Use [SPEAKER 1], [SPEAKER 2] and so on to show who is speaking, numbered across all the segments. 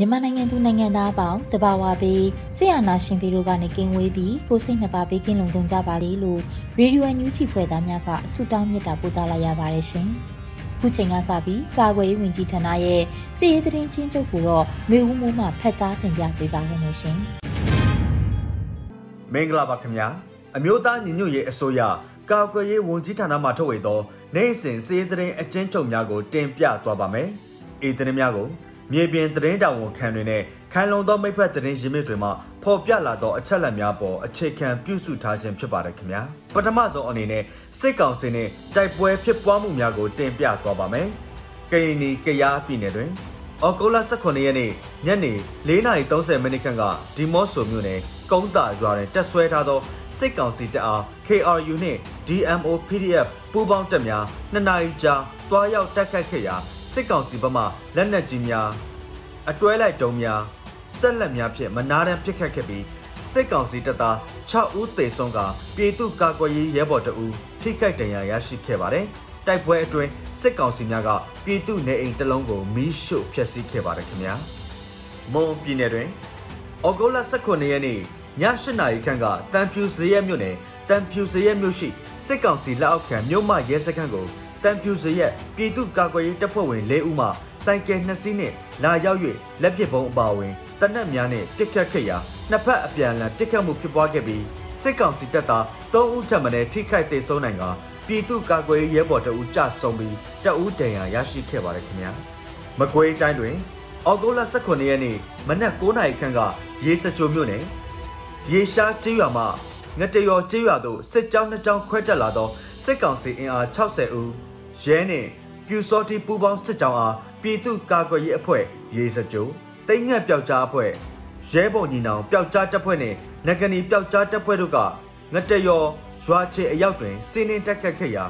[SPEAKER 1] မြန်မာနိုင်ငံသူနိုင်ငံသားအပေါင်းတဘာဝပေးဆရာနာရှင်ပြည်တို့ကနေကင်းဝေးပြီးကိုစိတ်နှစ်ပါးပေးကင်းလုံခြုံကြပါလေလို့ရေဒီယိုအန်ယူဂျီဖွဲ့သားများကဆုတောင်းမြတ်တာပို့သလာရပါတယ်ရှင်။ခုချိန်ကစပြီးကာကွယ်ရေးဝန်ကြီးဌာနရဲ့စီရေးသတင်းချင်းချုပ်ကိုတော့မျိုးဦးမိုးမှဖတ်ကြားတင်ပြပေးပါရမရှင်။
[SPEAKER 2] မင်္ဂလာပါခင်ဗျာ။အမျိုးသားညီညွတ်ရေးအစိုးရကာကွယ်ရေးဝန်ကြီးဌာနမှထုတ်ဝေသောနိုင်စဉ်စီရေးသတင်းအကျဉ်းချုပ်များကိုတင်ပြသွားပါမယ်။ဤသတင်းများကို မြေပြင်သတင်းတောင်ဝန်ခံတွေနဲ့ခိုင်လုံသောမိဖက်သတင်းရင်းမြစ်တွေမှာဖော်ပြလာသောအချက်အလက်များပေါ်အခြေခံပြုစုထားခြင်းဖြစ်ပါတယ်ခင်ဗျာပထမဆုံးအနေနဲ့စစ်ကောင်စီနဲ့တိုက်ပွဲဖြစ်ပွားမှုများကိုတင်ပြသွားပါမယ်ကရင်နီကရားပြည်နယ်တွင်အော်ဂိုလာ18ရက်နေ့ညနေ4:30မိနစ်ခန့်ကဒီမော့ဆိုမြို့နယ်ကုန်းတာရွာတွင်တက်ဆွဲထားသောစစ်ကောင်စီတပ်အား KRU နှင့် DMO PDF ပူးပေါင်းတပ်များနှစ်နာရီကြာတွားရောက်တိုက်ခတ်ခဲ့ရာ စစ်ကောင်စီဘက်မှလက်နက်ကြီးများအတွဲလိုက်တုံးများဆက်လက်များဖြင့်မနာတမ်းပစ်ခတ်ခဲ့ပြီးစစ်ကောင်စီတပ်သား6ဦးသေဆုံးကပြည်သူ့ကာကွယ်ရေးရဲဘော်တအူထိခိုက်ဒဏ်ရာရရှိခဲ့ပါတယ်။တိုက်ပွဲအတွင်းစစ်ကောင်စီများကပြည်သူနေအိမ်တလုံးကိုမီးရှို့ဖျက်ဆီးခဲ့ပါတယ်ခင်ဗျာ။မွန်ပြည်နယ်တွင်ဩဂုတ်လ18ရက်နေ့ည8နာရီခန့်ကတန်ဖြူစရဲမြို့နယ်တန်ဖြူစရဲမြို့ရှိစစ်ကောင်စီလက်အောက်ခံမြို့မရဲစခန်းကို တန်ဖြူစရက်ပြည်သူ့ကာကွယ်ရေးတပ်ဖွဲ့ဝင်၄ဦးမှစိုက်ကယ်နှစ်စီးနဲ့လာရောက်၍လက်ပစ်ဗုံးအပါအဝင်တနက်များနဲ့ပစ်ခတ်ခဲ့ရာနှစ်ဖက်အပြန်အလှန်ပစ်ခတ်မှုဖြစ်ပွားခဲ့ပြီးစစ်ကောင်စီတပ်သား၃ဦးထပ်မံထိခိုက်ဒေဆုံးနိုင်ကပြည်သူ့ကာကွယ်ရေးရဲဘော်တအူးကြဆုံးပြီးတအူးဒဏ်ရာရရှိခဲ့ပါတယ်ခင်ဗျာမကွေးတိုင်းတွင်အော်ဂိုလာ18ရက်နေ့မနက်9:00နာရီခန့်ကရေစကြိုမြို့နယ်ရေရှားကျေးရွာမှငတရော်ကျေးရွာသို့စစ်ကြောင်းနှစ်ကြောင်းခွဲတက်လာသောစစ်ကောင်စီအင်အား60ဦး ရဲနှင့်ပြူစောတိပူပေါင်းစစ်ကြောင်းအားပြည်သူ့ကာကွယ်ရေးအဖွဲ့ရေစကြိုတိတ်ငက်ပျောက်ကြားအဖွဲ့ရဲဘော်ညီနောင်ပျောက်ကြားတပ်ဖွဲ့နှင့်နဂနီပျောက်ကြားတပ်ဖွဲ့တို့ကငတရောရွာချေအရောက်တွင်စီးနှင်းတက်ခတ်ခဲ့ရာ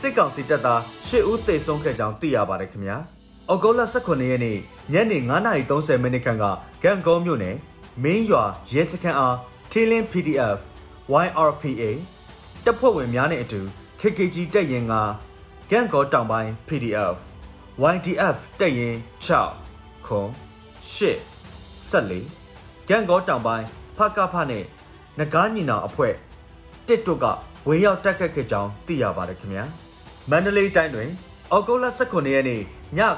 [SPEAKER 2] စစ်ကောင်စီတပ်သား၈ဦးသေဆုံးခဲ့ကြောင်းသိရပါတယ်ခင်ဗျာ။အော်ဂိုလာ18ရက်နေ့ညနေ9:30မိနစ်ခန့်ကဂန်ကုန်းမြို့နယ်မင်းရွာရဲစခန်းအားထီလင်း PDF YRPA တပ်ဖွဲ့ဝင်များနဲ့အတူ KKG တပ်ရင်က ဂန်ကောတောင်ပိုင်း PDF YDF တက်ရင်6ခွန်8ဆက်လေဂန်ကောတောင်ပိုင်းဖကဖနဲ့နဂါညီနောင်အဖွဲ့တစ်တို့ကဝေရောက်တက်ခတ်ခဲ့ကြောင်းသိရပါတယ်ခင်ဗျာမန္တလေးတိုင်းတွင်အော်ဂိုလာ18ရက်နေ့ည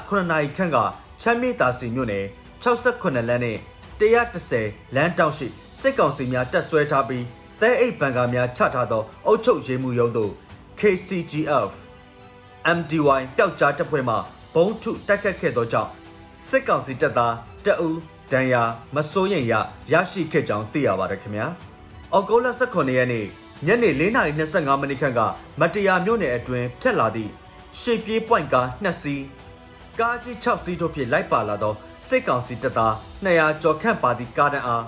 [SPEAKER 2] 9နာရီခန့်ကချမ်းမြေတာစီမြို့နယ်68လမ်းနဲ့130လမ်းတောက်ရှိစစ်ကောင်စီများတက်ဆွဲထားပြီးတဲအိတ်ဘန်ကာများချထားသောအုပ်ချုပ်ရေးမှုရုံးတို့ KCGF MDY ပျောက်ကြားတပ်ဖွဲ့မှဘုံထုတိုက်ခတ်ခဲ့သောကြောင့်စစ်ကောင်စီတပ်သားတအူးဒဏ်ရာမစိုးရိမ်ရရရှိခဲ့ကြောင်းသိရပါတယ်ခင်ဗျာ။အော်ဂိုလာ18ရက်နေ့ညနေ4:25မိနစ်ခန့်ကမတရားမြို့နယ်အတွင်းဖြတ်လာသည့်ရှေ့ပြေးပွိုင်ကား2စီးကားကြီး6စီးတို့ဖြင့်လိုက်ပါလာသောစစ်ကောင်စီတပ်သား200ကျော်ခန့်ပါသည့်ကားတန်းအား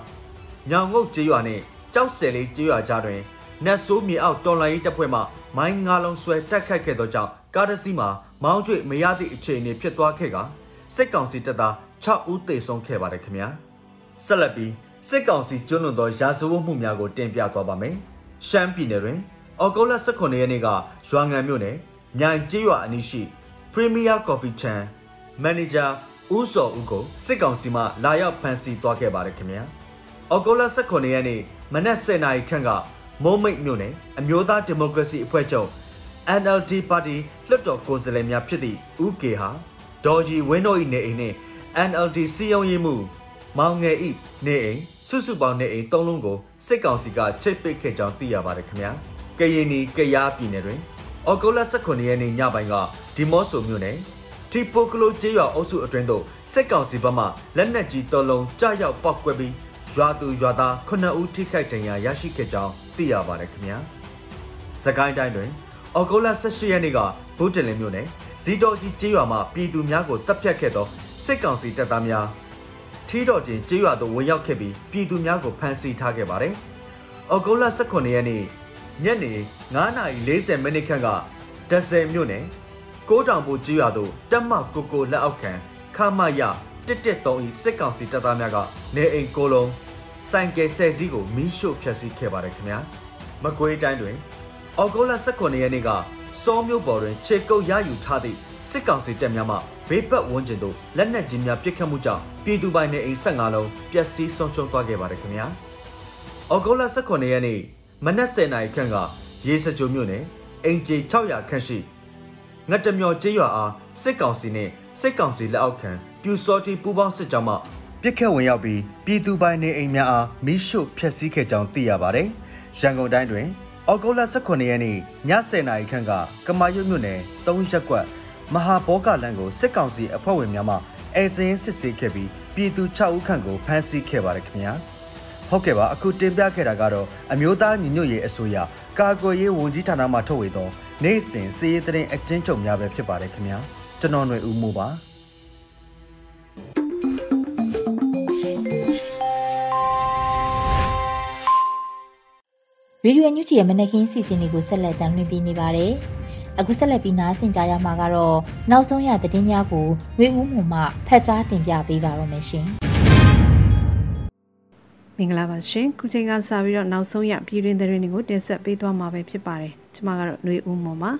[SPEAKER 2] ညောင်ငုတ်ကျေးရွာနှင့်ကြောက်ဆယ်လေးကျေးရွာကြားတွင်နတ်ဆိုးမြေအောက်တော်လိုင်းတပ်ဖွဲ့မှ မိုင်းငါးလုံးဆွဲတက်ခတ်ခဲ့သောကြောင့်ကားတစ်စီးမှာမောင်းကျွေမရသည့်အခြေအနေဖြစ်သွားခဲ့ကစစ်ကောင်စီတပ်သား6ဦးသေဆုံးခဲ့ပါတယ်ခင်ဗျာဆက်လက်ပြီးစစ်ကောင်စီကျွလွန်သောရာဇဝတ်မှုများကိုတင်ပြသွားပါမယ်ရှမ်းပြည်နယ်တွင်အော်ဂိုလာ18ရက်နေ့ကရွာငံမြို့နယ်မြိုင်ကျေးရွာအနီးရှိ Premier Coffee Chan မန်နေဂျာဦးစောဦးကိုစစ်ကောင်စီမှလာရောက်ဖမ်းဆီးသွားခဲ့ပါတယ်ခင်ဗျာအော်ဂိုလာ18ရက်နေ့မနက်10:00နာရီခန့်က မုံမိတ်မြို့နယ်အမျိုးသားဒီမိုကရေစီအဖွဲ့ချုပ် NLD ပါတီလွှတ်တော်ကိုယ်စားလှယ်များဖြစ်သည့်ဦးကေဟာဒေါ်ကြီးဝင်းတို့၏နေအိမ်နှင့် NLD စီယုံရေးမှုမောင်ငယ်၏နေအိမ်စုစုပေါင်းနေအိမ်၃လုံးကိုစစ်ကောင်စီကချိတ်ပိတ်ခဲ့ကြောင်းသိရပါတယ်ခင်ဗျာကရင်နီကရားပြည်နယ်တွင်ဩဂုတ်လ18ရက်နေ့ညပိုင်းကဒီမော့ဆိုမြို့နယ်တီပိုကလိုကျေးရွာအုပ်စုအတွင်းသို့စစ်ကောင်စီဘက်မှလက်နက်ကြီးတော်လုံးကြားရောက်ပောက်ကွဲပြီးရွာသူရွာသား9ဦးထိခိုက်ဒဏ်ရာရရှိခဲ့ကြောင်း သိရပါတယ်ခင်ဗျာစကိုင်းတိုင်းတွင်ဩဂုတ်လ18ရက်နေ့ကဘုဒ္ဓလင်မြို့နယ်ဇီတော်ကြီးကျေးရွာမှပြည်သူများကိုတပ်ဖြတ်ခဲ့သောစစ်ကောင်စီတပ်သားများထီးတော်တင်ကျေးရွာသို့ဝင်ရောက်ခဲ့ပြီးပြည်သူများကိုဖမ်းဆီးထားခဲ့ပါတယ်။ဩဂုတ်လ18ရက်နေ့ညနေ9:40မိနစ်ခန့်ကဒဇယ်မြို့နယ်ကိုးတောင်ပိုကျေးရွာသို့တက်မကိုကိုလက်အောက်ခံခမရတစ်တက်တုံးဤစစ်ကောင်စီတပ်သားများကနေအိမ်ကိုလုံး ဆိုင်ကယ်ဆယ်စီးကိုမီးရှို့ဖျက်ဆီးခဲ့ပါတယ်ခင်ဗျာ။မကွေးတိုင်းတွင်ဩဂုတ်လ18ရက်နေ့ကစောမြို့ပေါ်တွင်ခြေကုပ်ရယူထားသည့်စစ်ကောင်စီတပ်များမှဘေးပတ်ဝန်းကျင်သို့လက်နက်ကြီးများပစ်ခတ်မှုကြောင့်ပြည်သူပိုင်နေအိမ်15လုံးပျက်စီးဆုံးရှုံးသွားခဲ့ပါတယ်ခင်ဗျာ။ဩဂုတ်လ18ရက်နေ့မနက်10:00နာရီခန့်ကရေစကြိုမြို့နယ်အင်ဂျီ600ခန့်ရှိငတ်တမျောကျေးရွာအားစစ်ကောင်စီနှင့်စစ်ကောင်စီလက်အောက်ခံပြူစောတီပူးပေါင်းစစ်ကြောင်းမှ ပြစ်ခတ်ဝင်ရောက်ပြီးပြည်သူပိုင်နေအိမ်များအားမီးရှို့ဖျက်ဆီးခဲ့ကြောင်းသိရပါတယ်။ရန်ကုန်တိုင်းတွင်ဩဂုတ်လ18ရက်နေ့ည10:00နာရီခန့်ကကမာရွတ်မြို့နယ်3ရက်ကွက်မဟာဘောကလန်ကိုစစ်ကောင်စီအဖွဲ့ဝင်များမှအဲစင်းစစ်ဆေးခဲ့ပြီးပြည်သူ6ဦးခန့်ကိုဖမ်းဆီးခဲ့ပါတယ်ခင်ဗျာဟုတ်ကဲ့ပါအခုတင်ပြခဲ့တာကတော့အမျိုးသားညီညွတ်ရေးအစိုးရကာကွယ်ရေးဝန်ကြီးဌာနမှထုတ်ဝေသောနိုင်စဉ်စီးရေးသတင်းအကျဉ်းချုပ်များပဲဖြစ်ပါတယ်ခင်ဗျာကျွန်တော်ຫນွေဦးမိုးပါ
[SPEAKER 1] ရေဒီယိုညူချီရဲ့မနက်ခင်းစီစဉ်တွေကိုဆက်လက်တင်ပြနေပါတယ်။အခုဆက်လက်ပြီးနားဆင်ကြရမှာကတော့နောက်ဆုံးရသတင်းများကိုရွေဦးမှုမှဖတ်ကြားတင်ပြပေးပါရမရှင်။
[SPEAKER 3] မင်္ဂလာပါရှင်ခုချိန်ကစပြီးတော့နောက်ဆုံးရပြည်တွင်းသတင်းတွေကိုတင်ဆက်ပေးသွားမှာပဲဖြစ်ပါတယ်ကျွန်မကတော့ຫນွေဦးမှုပါ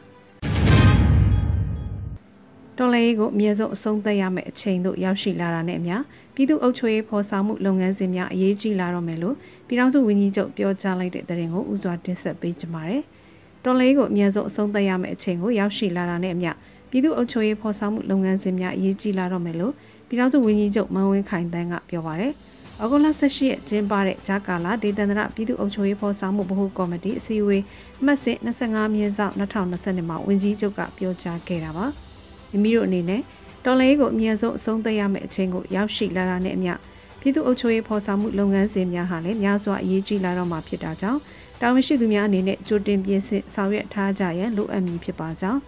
[SPEAKER 3] တော်လေးကိုအမြဲဆုံးအဆုံးသတ်ရမယ့်အချိန်တို့ရောက်ရှိလာတာနဲ့အမျှပြည်သူ့အုပ်ချုပ်ရေးဖော်ဆောင်မှုလုပ်ငန်းစဉ်များအရေးကြီးလာတော့မယ်လို့ ပြည်ထောင်စုဝန်ကြီးချုပ်ပြောကြားလိုက်တဲ့သတင်းကိုဥစွာတင်ဆက်ပေးကြပါမယ်။တော်လေးကိုအမြဲဆုံးအဆုံးသတ်ရမယ့်အချိန်ကိုရောက်ရှိလာတာနဲ့အမျှပြည်သူ့အုပ်ချုပ်ရေးဖော်ဆောင်မှုလုပ်ငန်းစဉ်များအရေးကြီးလာတော့မယ်လို့ပြည်ထောင်စုဝန်ကြီးချုပ်မန်ဝင်းခိုင်တန်းကပြောပါရယ်။ဩဂုတ်လ18ရက်ကျင်းပတဲ့ဂျာကာလာဒေသန္တရပြည်သူ့အုပ်ချုပ်ရေးဖော်ဆောင်မှုဗဟိုကော်မတီအစည်းအဝေးမှတ်စဉ်25မြင်းဆောင်2020မှာဝန်ကြီးချုပ်ကပြောကြားခဲ့တာပါ။မိမိတို့အနေနဲ့တော်လေးကိုအမြဲဆုံးအဆုံးသတ်ရမယ့်အချိန်ကိုရောက်ရှိလာတာနဲ့အမျှ ပြည်သူ့အုပ်ချုပ်ရေးဖော်ဆောင်မှုလုပ်ငန်းစဉ်များဟာလည်းများစွာအရေးကြီးလာတော့မှာဖြစ်တာကြောင့်တာဝန်ရှိသူများအနေနဲ့ကြိုတင်ပြင်ဆင်ဆောင်ရွက်ထားကြရန်လိုအပ်မည်ဖြစ်ပါကြောင်း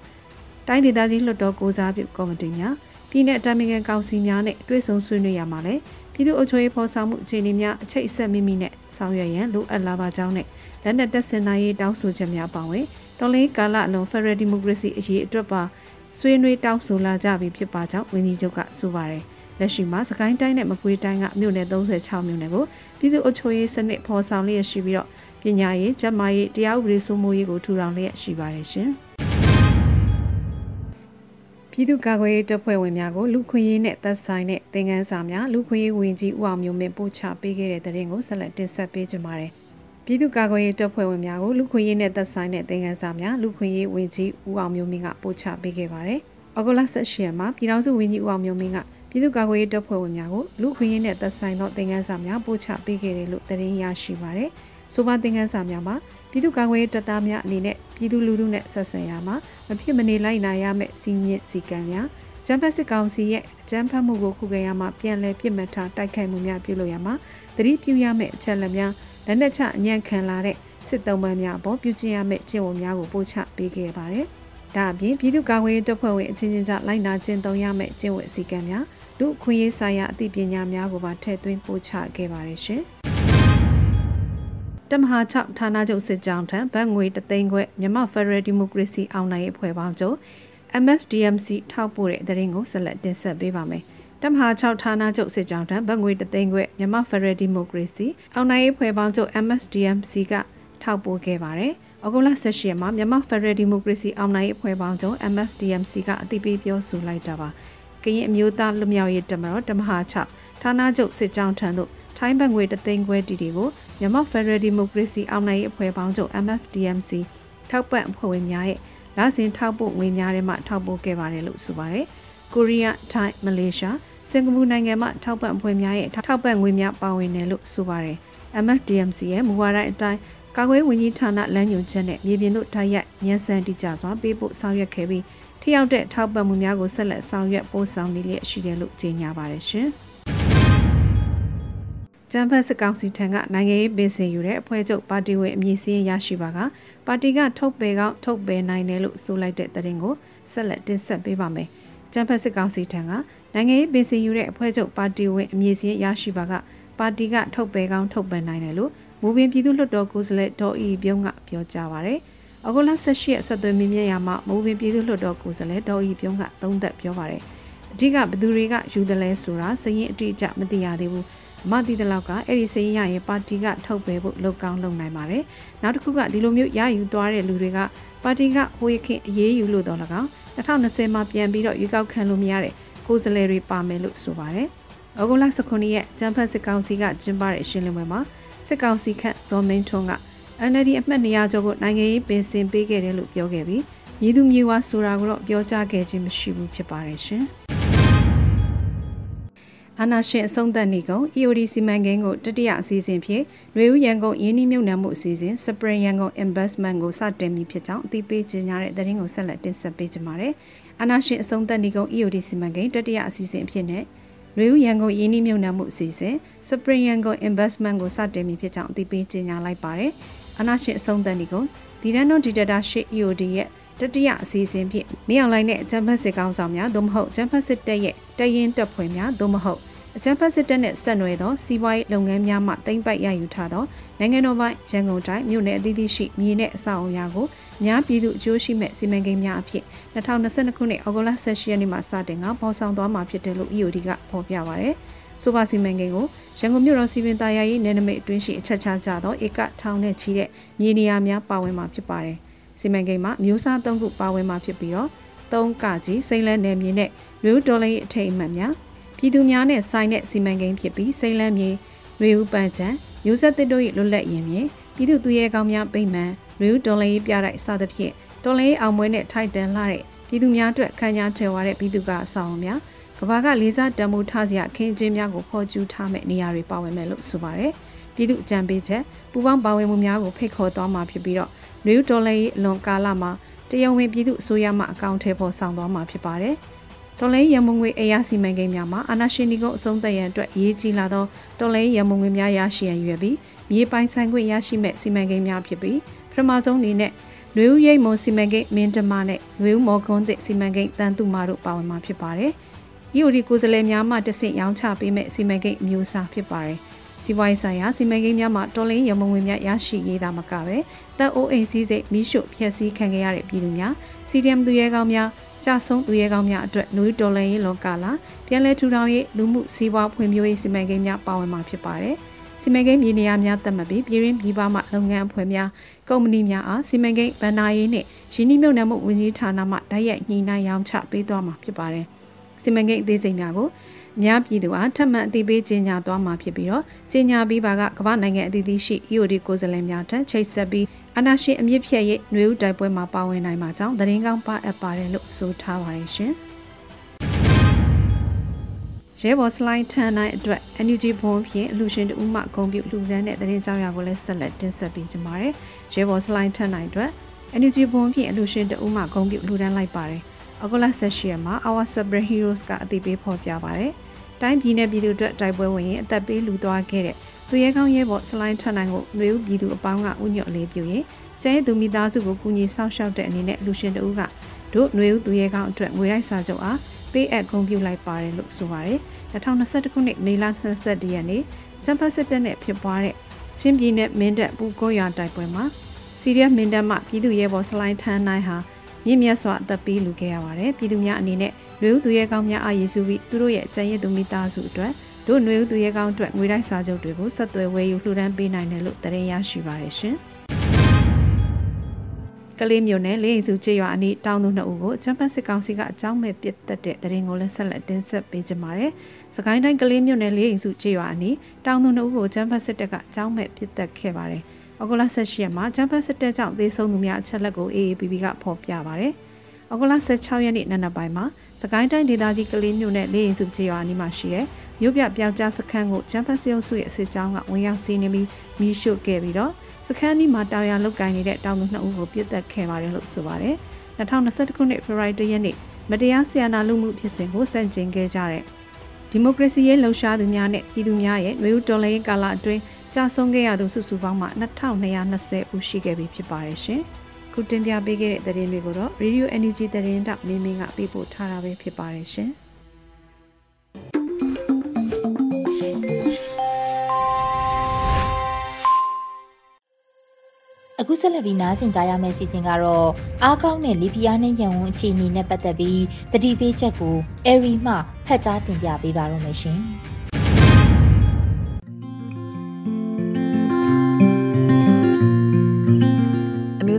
[SPEAKER 3] တိုင်းဒေသကြီးလွှတ်တော်ကိုစားပြုကော်မတီများပြည်내တာမင်ငံကောင်စီများနဲ့တွဲဆုံဆွေးနွေးရမှာလဲပြည်သူ့အုပ်ချုပ်ရေးဖော်ဆောင်မှုအခြေအနေများအချိတ်အဆက်မိမိနဲ့ဆောင်ရွက်ရန်လိုအပ်လာပါကြောင်းနဲ့လက်နက်တပ်ဆင်နိုင်ရေးတောင်းဆိုချက်များပါဝင်တော်လေးကာလအလုံးဖက်ဒရယ်ဒီမိုကရေစီအရေးအတွက်ပါဆွေးနွေးတောင်းဆိုလာကြပြီဖြစ်ပါကြောင်းဝန်ကြီးချုပ်ကဆိုပါတယ် လက်ရှိမှာစကိုင်းတိုင်းနဲ့မကွေးတိုင်းကမြို့နယ်36မြို့နယ်ကိုပြည်သူ့အုပ်ချုပ်ရေးစနစ်ဖော်ဆောင်လျက်ရှိပြီးတော့ပညာရေး၊ကျန်းမာရေး၊တရားဥပဒေစိုးမိုးရေးကိုထူထောင်လျက်ရှိပါတယ်ရှင်။ပြည်သူ့ကာကွယ်ရေးတပ်ဖွဲ့ဝင်များကိုလူခွင့်ရေးနဲ့သက်ဆိုင်တဲ့သင်ခန်းစာများလူခွင့်ရေးဝင်ကြီးဦးအောင်မျိုးမင်းပို့ချပေးခဲ့တဲ့တဲ့ရင်ကိုဆက်လက်တင်ဆက်ပေးကြပါမယ်။ပြည်သူ့ကာကွယ်ရေးတပ်ဖွဲ့ဝင်များကိုလူခွင့်ရေးနဲ့သက်ဆိုင်တဲ့သင်ခန်းစာများလူခွင့်ရေးဝင်ကြီးဦးအောင်မျိုးမင်းကပို့ချပေးခဲ့ပါတယ်။ဩဂုတ်လ18ရက်မှာပြည်ထောင်စုဝန်ကြီးဦးအောင်မျိုးမင်းက ပြည်သူ့ကာကွယ်ရေးတပ်ဖွဲ့ဝင်များကိုလူခွင့်ရေးနဲ့သက်ဆိုင်သောသင်ခန်းစာများပို့ချပေးခဲ့တယ်လို့သတင်းရရှိပါတယ်။ဆိုပါသင်ခန်းစာများမှာပြည်သူ့ကာကွယ်ရေးတပ်သားများအနေနဲ့ပြည်သူလူထုနဲ့ဆက်ဆံရမှာမဖြစ်မနေလိုက်နာရမယ့်စီမင်းစီကံများဂျမ်ဖက်စစ်ကောင်စီရဲ့ဂျမ်ဖက်မှုကိုခုခံရမှာပြန်လည်ပြစ်မှတ်ထားတိုက်ခိုက်မှုများပြုလုပ်ရမှာသတိပြုရမယ့်အချက်လက်များလက်နက်ချအညံ့ခံလာတဲ့စစ်တုံးပန်းများအပေါ်ပြုကျင့်ရမယ့်ကျင့်ဝတ်များကိုပို့ချပေးခဲ့ပါတယ်။ဒါအပြင်ပြည်သူ့ကာကွယ်ရေးတပ်ဖွဲ့ဝင်အချင်းချင်းကြားလိုက်နာကျင့်သုံးရမယ့်ကျင့်ဝတ်စည်းကမ်းများ လူအခွင့်အရေးဆိုင်ရာအသိပညာများကိုပါထည့်သွင်းပို့ချခဲ့ပါတယ်ရှင်။တမဟာ6ဌာနချုပ်စစ်ကြောင်းထံဗတ်ငွေတသိန်းခွဲမြန်မာဖက်ဒရယ်ဒီမိုကရေစီအောင်နိုင်ရေးအဖွဲ့ပေါင်းချုပ် MFDMC ထောက်ပို့တဲ့သတင်းကိုဆက်လက်တင်ဆက်ပေးပါမယ်။တမဟာ6ဌာနချုပ်စစ်ကြောင်းထံဗတ်ငွေတသိန်းခွဲမြန်မာဖက်ဒရယ်ဒီမိုကရေစီအောင်နိုင်ရေးအဖွဲ့ပေါင်းချုပ် MFDMC ကထောက်ပို့ခဲ့ပါတယ်။ဩဂုတ်လ18ရက်မှာမြန်မာဖက်ဒရယ်ဒီမိုကရေစီအောင်နိုင်ရေးအဖွဲ့ပေါင်းချုပ် MFDMC ကအသိပေးပြောဆိုလိုက်တာပါ။ ကရင်အမျိုးသားလူမျိုးရေးတမတော်တမဟာ6ဌာနချုပ်စစ်ကြောင်းထံသို့ထိုင်းဘတ်ငွေတသိန်းခွဲတီတီကိုမြန်မာဖက်ဒရယ်ဒီမိုကရေစီအောင်နိုင်ရေးအဖွဲ့ပေါင်းချုပ် MFDMC ထောက်ပံ့အဖွဲ့ဝင်များရဲ့လစဉ်ထောက်ပို့ငွေများထဲမှထောက်ပို့ခဲ့ပါတယ်လို့ဆိုပါတယ်။ကိုရီးယား၊ထိုင်း၊မလေးရှားစင်ကာပူနိုင်ငံမှထောက်ပံ့အဖွဲ့များရဲ့ထောက်ပံ့ငွေများပါဝင်တယ်လို့ဆိုပါတယ်။ MFDMC ရဲ့မူဝါဒအတိုင်းကာကွယ်ဝန်ကြီးဌာနလမ်းညွှန်ချက်နဲ့မြေပြင်သို့တိုက်ရိုက်ညှစမ်းတိကျစွာပေးပို့ဆောင်ရွက်ခဲ့ပြီး ထိရောက်တဲ့ထောက်ပံ့မှုများကိုဆက်လက်ဆောင်ရွက်ပို့ဆောင်နေလျက်ရှိတယ်လို့ကြေညာပါတယ်ရှင်။ကျန်းဖတ်စကောင်စီထံကနိုင်ငံရေးပင်စင်ယူတဲ့အဖွဲ့ချုပ်ပါတီဝင်အမည်စင်းရရှိပါကပါတီကထုတ်ပယ်ကောက်ထုတ်ပယ်နိုင်တယ်လို့ဆိုလိုက်တဲ့သတင်းကိုဆက်လက်တင်ဆက်ပေးပါမယ်။ကျန်းဖတ်စကောင်စီထံကနိုင်ငံရေးပင်စင်ယူတဲ့အဖွဲ့ချုပ်ပါတီဝင်အမည်စင်းရရှိပါကပါတီကထုတ်ပယ်ကောက်ထုတ်ပယ်နိုင်တယ်လို့မူပင်ပြည်သူ့လွှတ်တော်ကိုယ်စားလှယ်ဒေါ်အီပြုံးကပြောကြားပါရယ်။ အဂုလ18ရက်ဆက်သွယ်မြင်မြင်ရမှာမူပင်ပြည်သူ့လွှတ်တော်ကိုယ်စားလှယ်ဒေါ်အီပြုံးကသုံးသက်ပြောပါရယ်။အဓိကဘသူတွေကယူတယ်လဲဆိုတာစရင်အတိအကျမသိရသေးဘူး။မသိတဲ့လောက်ကအဲ့ဒီစရင်ရရင်ပါတီကထုတ်ပယ်ဖို့လုပ်ကောင်းလုပ်နိုင်ပါတယ်။နောက်တစ်ခုကဒီလိုမျိုးရယူသွားတဲ့လူတွေကပါတီကဟိုရခင်အရေးယူလို့တော့၎င်း2020မှာပြန်ပြီးတော့ရွေးကောက်ခံလို့မရတဲ့ကိုယ်စားလှယ်တွေပါမယ်လို့ဆိုပါတယ်။ဩဂုတ်လ19ရက်ကျန်းဖတ်စစ်ကောင်စီကကျင်းပတဲ့ရှင်းလင်းပွဲမှာစစ်ကောင်စီခန့်ဇော်မင်းထွန်းက NLD အမှတ်200ကျော်ကိုနိုင်ငံရေးပင်စင်ပေးခဲ့တယ်လို့ပြောခဲ့ပြီးမြည်သူမြည်ဝါဆိုတာကိုတော့ပြောကြားခဲ့ခြင်းမရှိဘူးဖြစ်ပါတယ်ရှင်။အာနာရှင်အဆုံးသက်နေကုန် EOD စီမံကိန်းကိုတတိယအစီအစဉ်ဖြင့်ရွေဦးရန်ကုန်ရင်းနှီးမြှုပ်နှံမှုအစီအစဉ် Spring ရန်ကုန် Investment ကိုစတင်ပြီးဖြစ်ကြောင်းအသိပေးကြေညာတဲ့သတင်းကိုဆက်လက်တင်ဆက်ပေးကြပါမယ်။အာနာရှင်အဆုံးသက်နေကုန် EOD စီမံကိန်းတတိယအစီအစဉ်ဖြစ်တဲ့ရွေဦးရန်ကုန်ရင်းနှီးမြှုပ်နှံမှုအစီအစဉ် Spring Yangon Investment ကိုစတင်ပြီးဖြစ်ကြောင်းအသိပေးကြေညာလိုက်ပါတယ်။ အနာရှင်အဆုံးသတ်နေကုန်ဒီရန်နိုဒီတတာရှစ် EOD ရဲ့တတိယအစီအစဉ်ဖြင့်မြေအောင်လိုင်းနဲ့ဂျမ်ဖတ်စစ်ကောင်းဆောင်များသို့မဟုတ်ဂျမ်ဖတ်စစ်တပ်ရဲ့တရင်တပ်ဖွဲ့များသို့မဟုတ်အကြံဖတ်စစ်တပ်နဲ့ဆက်နွယ်သောစီးပွားရေးလုပ်ငန်းများမှတိမ့်ပိုက်ရယူထားသောနိုင်ငံတော်ပိုင်းရန်ကုန်တိုင်းမြို့နယ်အသီးသီးရှိမြေနဲ့အဆောက်အအုံများကိုများပြည်သူအကျိုးရှိမဲ့စီမံကိန်းများအဖြစ်2022ခုနှစ်ဩဂုတ်လ18ရက်နေ့မှာစတင်ကပေါ်ဆောင်သွားမှာဖြစ်တယ်လို့ EOD ကဖော်ပြပါရယ် ဆိုပါစီမံကိန်းကိုရန်ကုန်မြို့တော်စီပင်သားရရေးနယ်နိမိတ်အတွင်းရှိအချက်ချကြသောဧကထောင်နဲ့ချီတဲ့မြေနေရာများပါဝင်မှာဖြစ်ပါတယ်စီမံကိန်းမှာမျိုးစား၃ခုပါဝင်မှာဖြစ်ပြီးတော့၃ကကြီးစိမ့်လဲနယ်မြေနဲ့လူဒေါ်လာရဲ့အထိတ်အမှန်များပြည်သူများနဲ့ဆိုင်တဲ့စီမံကိန်းဖြစ်ပြီးစိမ့်လန်းမြေရေဦးပန်းချံမျိုးဆက်သစ်တို့၏လွတ်လပ်ရင်မြေပြည်သူသူရဲကောင်းများပိမှန်ရေဦးတော်လေးပြတိုက်စသဖြင့်တော်လေးအောင်မွေးနဲ့ထိုက်တန်လှတဲ့ပြည်သူများအတွက်ခံကြထဲဝါတဲ့ပြည်သူကအဆောင်များ ကဘာကလေးစားတံမိုးထားစရာအခင်းကျင်းများကိုဖော်ကျူးထားမဲ့နေရာတွေပါဝင်မယ်လို့ဆိုပါတယ်ပြည်သူအကြံပေးချက်ပူပေါင်းပါဝင်မှုများကိုဖိတ်ခေါ်သွားမှာဖြစ်ပြီးတော့ရေဦးတော်လေးအလွန်ကာလမှာတရားဝင်ပြည်သူအစိုးရမှအကောင့်ထဲပေါ်ဆောင်သွားမှာဖြစ်ပါတယ်။တော်လိုင်းရမုံငွေအရာစီမံကိန်းများမှာအာနာရှင်ဒီကိုအဆုံးသက်ရန်အတွက်အရေးကြီးလာသောတော်လိုင်းရမုံငွေများရရှိရန်ရွယ်ပြီးမြေပိုင်ဆိုင်ခွင့်ရရှိမဲ့စီမံကိန်းများဖြစ်ပြီးပထမဆုံးအနေနဲ့လွေဦးရိတ်မွန်စီမံကိန်းမင်းတမနဲ့လွေဦးမော်ကွန်းသစ်စီမံကိန်းတန်တုမာတို့ပါဝင်မှာဖြစ်ပါတယ်။ EOD ကိုယ်စားလှယ်များမှတဆင့်ရောင်းချပေးမဲ့စီမံကိန်းအမျိုးအစားဖြစ်ပါတယ်။စီးပွားရေးဆိုင်ရာစီမံကိန်းများမှာတော်လိုင်းရမုံငွေများရရှိရေးတာမကပဲတပ်အိုးအိမ်စည်းစိတ်မိရှုဖျက်ဆီးခံခဲ့ရတဲ့ပြည်သူများ CDM သူရဲကောင်းများကြဆုံးသူရဲကောင်းများအတွက်နွေတော်လန်ရေးလောကလာပြန်လည်ထူထောင်ရေးလူမှုစီးပွားဖွံ့ဖြိုးရေးစီမံကိန်းများပါဝင်မှာဖြစ်ပါတယ်။စီမံကိန်းမြေနေရာများသတ်မှတ်ပြီးပြည်ရင်းပြည်ပမှလုပ်ငန်းအဖွဲ့များကုမ္ပဏီများအားစီမံကိန်းဗဏ္ဍာရေးနှင့်ရင်းနှီးမြှုပ်နှံမှုဝန်ကြီးဌာနမှဓာတ်ရိုက်ညှိနှိုင်းရောင်းချပေးသွားမှာဖြစ်ပါတယ်။ စီမံကိန်းအသေးစိတ်များကိုအများပြည်သူအားထပ်မံအသိပေးကြေညာသွားမှာဖြစ်ပြီးတော့ကြေညာပြီးပါကကမ္ဘာနိုင်ငံအသီးသီးရှိ EOD ကိုယ်စားလှယ်များထံချိတ်ဆက်ပြီးအနာရှင်အမြင့်ဖြတ်ရဲ့ຫນွေဥတိုက်ပွဲမှာပါဝင်နိုင်မှာကြောင့်သတင်းကောင်းပါအပ်ပါတယ်လို့ဆိုထားပါတယ်ရှင်ရဲဘော်စလိုင်းထန်နိုင်အတွက် NUG ဘုံဖြင့်အလှရှင်တူမှဂုံပြုလူရန်တဲ့သတင်းကြောင်းရာကိုလည်းဆက်လက်တင်ဆက်ပေးကြပါမယ်။ရဲဘော်စလိုင်းထန်နိုင်အတွက် NUG ဘုံဖြင့်အလှရှင်တူမှဂုံပြုလူရန်လိုက်ပါတယ်။ အဂုလဆက်ရှိရမှာ Our Super Heroes ကအသိပေးဖော်ပြပါတယ်။တိုင်းပြည်နယ်ပြည်သူအတွက်တိုက်ပွဲဝင်ရင်အသက်ပေးလူသွားခဲ့တဲ့သူရဲကောင်းရဲဘော်စလိုင်းထန်နိုင်ကိုနှွေဦးပြည်သူအပေါင်းကဥညွတ်လေးပြုရင်ကျဲသူမိသားစုကိုကူညီဆောက်ရှောက်တဲ့အနေနဲ့လူရှင်တဦးကတို့နှွေဦးသူရဲကောင်းအတွက်ငွေရိုက်စာချုပ်အားပေးအပ်ဂုဏ်ပြုလိုက်ပါတယ်လို့ဆိုပါတယ်2021ခုနှစ်မေလ22ရက်နေ့ကျန်းဖတ်စစ်တပ်နဲ့ဖြစ်ပွားတဲ့ချင်းပြည်နယ်မင်းတပ်ပူကိုရွာတိုက်ပွဲမှာစီးရီးယားမင်းတပ်မှပြည်သူရဲဘော်စလိုင်းထန်းနိုင်ဟာ မြင့်မြတ်စွာအသက်ပေးလူခဲ့ရပါတယ်ပြည်သူများအနေနဲ့လူဦးသူရဲကောင်းများအားရည်စူးပြီးသူတို့ရဲ့ကျန်ရည်သူမိသားစုအတွက်တို့ຫນွေဦးသူရဲကောင်းအတွက်ငွေတိုက်စာချုပ်တွေကိုဆက်သွယ်ဝယ်ယူလှူဒန်းပေးနိုင်တယ်လို့သတင်းရရှိပါတယ်ရှင်။ကလေးမျိုးနဲ့လေးအိမ်စုကျေးရွာအနီးတောင်းသူနှစ်ဦးကိုချမ်ပန်စစ်ကောင်စီကအကြောင်းမဲ့ပစ်တက်တဲ့သတင်းကိုလည်းဆက်လက်တင်ဆက်ပေးကြပါမယ်။စကိုင်းတိုင်းကလေးမျိုးနဲ့လေးအိမ်စုကျေးရွာအနီးတောင်းသူနှစ်ဦးကိုချမ်ပန်စစ်တပ်ကအကြောင်းမဲ့ပစ်တက်ခဲ့ပါတယ်။။ ဩဂုတ်လ16ရက်မှာဂျပန်စစ်တပ်ကြောင့်သေဆုံးသူများအချက်လက်ကို AAPP ကဖော်ပြပါတယ်။ဩဂုတ်လ16ရက်နေ့နံနက်ပိုင်းမှာစကိုင်းတိုင်းဒေသကြီးကလေးမြို့နယ်လေးရင်စုကျေးရွာအနီးမှာရှိတဲ့မြို့ပြပြောက်ကြားစခန်းကိုဂျပန်စစ်အုပ်စုရဲ့စစ်ကြောင်းကဝင်ရောက်စီးနင်းပြီးမီးရှို့ခဲ့ပြီးတော့စခန်းဒီမှာတာယာလုတ်ကင်နေတဲ့တောင်သူနှစ်ဦးကိုပြစ်တက်ခဲ့ပါတယ်လို့ဆိုပါတယ်။2021ခုနှစ်ဖေဖော်ဝါရီလရက်နေ့မတရားဆီယနာလူမှုဖြစ်စဉ်ကိုစန့်ကျင်ခဲ့ကြတဲ့ဒီမိုကရေစီရေးလှုပ်ရှားသူများနဲ့ပြည်သူများရဲ့မျိုးဦးတော်လှန်ရေးကာလအတွင်း ကြာဆုံးခဲ့ရသူစုစုပေါင်းမှ2220ဦးရှိခဲ့ပြီဖြစ်ပါတယ်ရှင်။ခုတင်ပြပေးခဲ့တဲ့သတင်းတွေကိုတော့ Radio Energy သတင်းတောက်မင်းမင်းကပေးပို့ထားတာပဲဖြစ်ပါတယ်ရှင်။
[SPEAKER 1] အခုဆက်လက်ပြီးနားဆင်ကြရမယ့်စီစဉ်ကတော့အားကောင်းတဲ့လီဘီယာနဲ့ရန်ဝန်အခြေအနေနဲ့ပတ်သက်ပြီးတတိပေးချက်ကိုအရီမှဖတ်ကြားတင်ပြပေးပါရမရှင်။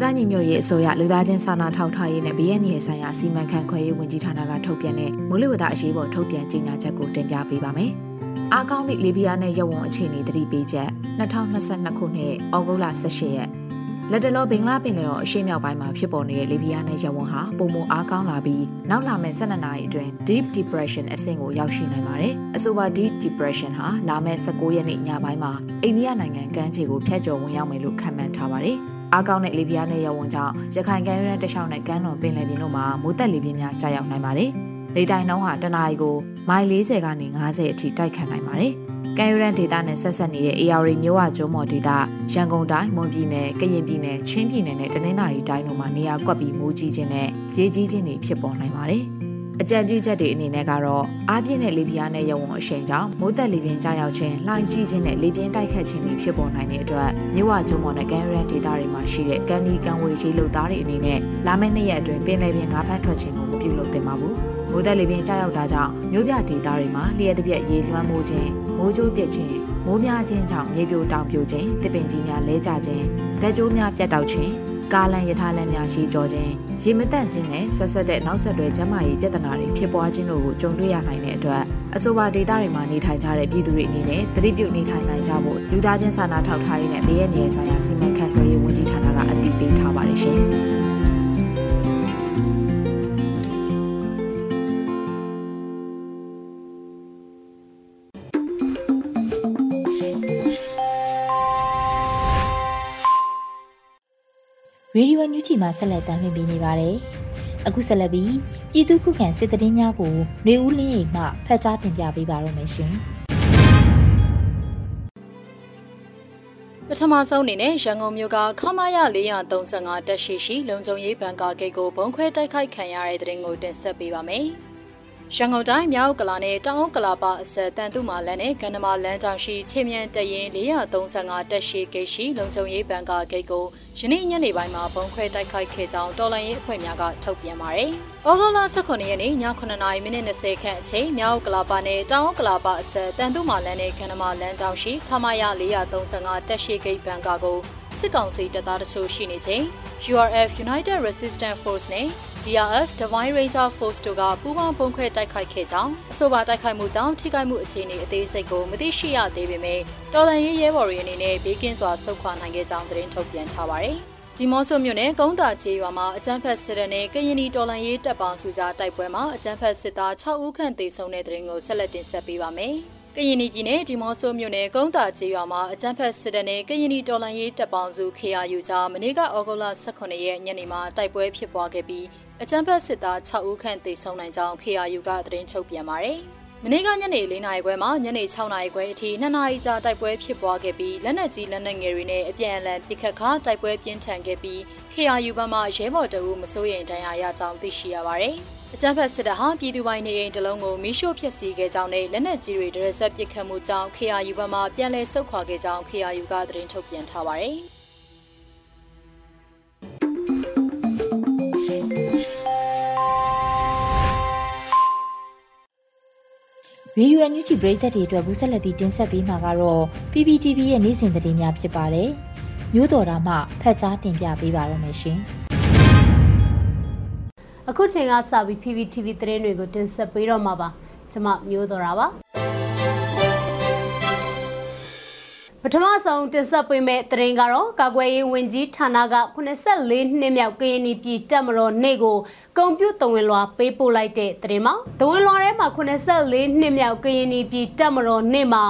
[SPEAKER 4] မျိုးသားညီညွတ်ရေးအစိုးရလူသားချင်းစာနာထောက်ထားရေးနဲ့ BNY ဆိုင်ရာစီမံခန့်ခွဲရေးဝန်ကြီးဌာနကထုတ်ပြန်တဲ့မိုးလေဝသအရေးပေါ်ထုတ်ပြန်ကြေညာချက်ကိုတင်ပြပေးပါမယ်။အားကောင်းသည့်လီဘီယာနဲ့ရဝွန်အခြေအနေတတိပေးချက်2022ခုနှစ်ဩဂုတ်လ18ရက်လက်တလောဘင်္ဂလားပင်လယ်ော်အရှေ့မြောက်ပိုင်းမှာဖြစ်ပေါ်နေတဲ့လီဘီယာနဲ့ယဝန်ဟာပုံမအားကောင်းလာပြီးနောက်လာမယ့်12နာရီအတွင်း deep depression အဆင့်ကိုရောက်ရှိနိုင်ပါတယ်။အဆိုပါ deep depression ဟာလာမယ့်19ရက်နေ့ညပိုင်းမှာအိန္ဒိယနိုင်ငံကမ်းခြေကိုဖျက်ကျော်ဝင်ရောက်မယ်လို့ခန့်မှန်းထားပါတယ်။ အားကောင်းတဲ့လီဘီယာနဲ့ယဝန်ကြောင့်ရခိုင်ကမ်းရိုးတန်းတလျှောက်နဲ့ကမ်းလွန်ပင်လယ်ပြင်တို့မှာမိုးသက်လေပြင်းများကြာရောက်နိုင်ပါတယ်။လေတိုင်နှုန်းဟာတနအီကိုမိုင်40ကနေ50အထိတိုက်ခတ်နိုင်ပါတယ်။ကံယူရန်ဒေသနဲ့ဆက်ဆက်နေတဲ့ AR မျိုးဝကျုံးမော်ဒေသရန်ကုန်တိုင်းမွန်ပြည်နယ်ကရင်ပြည်နယ်ချင်းပြည်နယ်နဲ့တနင်္သာရီတိုင်းတို့မှာနေရာကွက်ပြီးမိုးကြီးခြင်းနဲ့ရေကြီးခြင်းတွေဖြစ်ပေါ်နိုင်ပါတယ်။ အကြံပြုချက်တွေအနေနဲ့ကတော့အားပြင်းတဲ့လေပြင်းနဲ့ရဝုံအရှိန်ကြောင့်မိုးသက်လေပြင်းကြားရောက်ခြင်းလှိုင်းကြီးခြင်းနဲ့လေပြင်းတိုက်ခတ်ခြင်းတွေဖြစ်ပေါ်နိုင်တဲ့အတွက်မြဝကျုံမော်နဲ့ကမ်းရန်ဒေသတွေမှာရှိတဲ့ကမ်းဒီကမ်းဝေးရေလုံသားတွေအနေနဲ့လာမယ့်နှစ်ရက်အတွင်းပင်လယ်ပြင်ငါးဖမ်းထွက်ခြင်းကိုမပြုလုပ်သင့်ပါဘူး။မိုးသက်လေပြင်းကြားရောက်တာကြောင့်မြို့ပြဒေသတွေမှာလျှက်တစ်ပြက်ရေလွှမ်းမိုးခြင်းမိုးကြိုးပြစ်ခြင်းမိုးများခြင်းကြောင့်မြေပြိုတောင်ပြိုခြင်းတစ်ပင်ကြီးများလဲကျခြင်းဓာတ်ကြိုးများပြတ်တောက်ခြင်း ကားလန်ရထားလမ်းများရှိကြောခြင်းရေမတန့်ခြင်းနဲ့ဆက်ဆက်တဲ့နောက်ဆက်တွဲကျန်းမာရေးပြဿနာတွေဖြစ်ပွားခြင်းတို့ကိုကြုံတွေ့ရနိုင်တဲ့အတွက်အဆိုပါဒေသတွေမှာနေထိုင်ကြတဲ့ပြည်သူတွေအနေနဲ့သတိပြုနေထိုင်နိုင်ကြဖို့လူသားချင်းစာနာထောက်ထားရေးနဲ့ဘေးရန်ရေးဆိုင်ရာစီမံခန့်ခွဲရေးဝန်ကြီးဌာနကအတည်ပြုထားပါတယ်ရှင်။
[SPEAKER 1] ရေဒီယိုညူချီမှာဆက်လက်တင်ပြနေပါတယ်။အခုဆက်လက်ပြီးပြည်သူခုခံစစ်တရင်များကိုຫນွေဦးလင်းရိပ်မှဖတ်ကြားတင်ပြပေးပါရမရှင်။
[SPEAKER 5] ပထမဆုံးအနေနဲ့ရန်ကုန်မြို့ကခမာရ435တက်ရှိရှိလုံခြုံရေးဘဏ်ကာဂိတ်ကိုဘုံခွဲတိုက်ခိုက်ခံရတဲ့တဲ့ရင်ကိုတင်ဆက်ပေးပါမယ်။ ရန်ကုန်တိုင်းမြောက်ကလာနဲ့တောင်ကလာပါအစက်တန်တုမာလန်နဲ့ကန္နမာလန်ကြောင်ရှိချေမြန်တရင်435တက်ရှိဂိတ်ရှိလုံခြုံရေးဘဏ်ကဂိတ်ကိုယနေ့ညနေပိုင်းမှာဘုံခွဲတိုက်ခိုက်ခဲ့ကြောင်းတော်လိုင်းရေးအဖွဲ့များကထုတ်ပြန်ပါတယ်။ဩဂုတ်လ18ရက်နေ့ည9:20မိနစ်20ခန့်အချိန်မြောက်ကလာပါနဲ့တောင်ကလာပါအစက်တန်တုမာလန်နဲ့ကန္နမာလန်ကြောင်ရှိခမာယ435တက်ရှိဂိတ်ဘဏ်ကကိုစစ်ကောင်စီတပ်သားတချို့ရှိနေချိန် URF United Resistance Force နဲ့ DRF Divine Ranger Force တို့ကပူးပေါင်းပုံခွဲတိုက်ခိုက်ခဲ့ကြောင်းအဆိုပါတိုက်ခိုက်မှုကြောင့်ထိခိုက်မှုအခြေအနေအသေးစိတ်ကိုမသိရှိရသေးပေမဲ့တော်လန်ရေးရဲဘော်တွေအနေနဲ့ဘေးကင်းစွာဆုတ်ခွာနိုင်ခဲ့ကြောင်းသတင်းထုတ်ပြန်ထားပါတယ်။ဒီမော့ဆိုမြို့နယ်ကုန်းတာကျေးရွာမှာအကြမ်းဖက်စစ်တပ်နဲ့ကရင်နီတော်လန်ရေးတပ်ပေါင်းစုကြားတိုက်ပွဲမှာအကြမ်းဖက်စစ်သား6ဦးခန့်သေဆုံးတဲ့တဲ့ရင်ကိုဆက်လက်တင်ဆက်ပေးပါမယ်။ ကရင်ပြည်နယ်ဒီမော့ဆိုမြို့နယ်ကုန်းတာကျေးရွာမှာအကြမ်းဖက်စစ်တပ်နဲ့ကရင်တော်လှန်ရေးတပ်ပေါင်းစု KRU ကြားမနေ့ကဩဂုတ်လ18ရက်ညနေမှာတိုက်ပွဲဖြစ်ပွားခဲ့ပြီးအကြမ်းဖက်စစ်သား6ဦးခန့်သေဆုံးနိုင်ကြောင်း KRU ကသတင်းထုတ်ပြန်ပါတယ်။မနေ့ကညနေ4နာရီခွဲမှာညနေ6နာရီခွဲအထိ2နာရီကြာတိုက်ပွဲဖြစ်ပွားခဲ့ပြီးလက်နက်ကြီးလက်နက်ငယ်တွေနဲ့အပြန်အလှန်ပစ်ခတ်ခါတိုက်ပွဲပြင်းထန်ခဲ့ပြီး KRU ဘက်မှရဲဘော်တအုပ်မစိုးရိမ်ဒဏ်ရာရကြောင်းသိရှိရပါတယ်။ အကြမ်းဖက်စစ်တပ်ဟာပြည်သူပိုင်နေအိမ်တလုံးကိုမီးရှို့ဖျက်ဆီးခဲ့ကြောင်းနဲ့လက်နက်ကြီးတွေဒရက်ဆက်ပစ်ခတ်မှုကြောင့် KRU ဘက်မှပြန်လည်ဆုတ်ခွာခဲ့ကြောင်း KRU ကသတင်းထုတ်ပြန်ထားပါတယ်။
[SPEAKER 1] ရေဒီယိုအန်ယူဂျီပရိသတ်တွေအတွက်ဘူးဆက်လက်ပြီးတင်ဆက်ပေးမှာကတော့ PPTV ရဲ့နေ့စဉ်သတင်းများဖြစ်ပါတယ်။မျိုးတော်တာမှဖတ်ကြားတင်ပြပေးပါရမရှင်။
[SPEAKER 6] အခုချိန်ကစပြီး PPTV သတင်းတွေကိုတင်ဆက်ပေးတော့မှာပါကျွန်မမျိုးတော်တာပါပထမဆုံးတင်ဆက်ပေးမယ့်သတင်းကတော့ကာကွယ်ရေးဝန်ကြီးဌာနက84နှစ်မြောက်ကရင်ပြည်တပ်မတော်နေ့ကိုကွန်ပျူတာဝင်လွှာပေးပို့လိုက်တဲ့သတင်းမှာတဝင်လွှာထဲမှာ84နှစ်မြောက်ကရင်ပြည်တပ်မတော်နေ့မှာ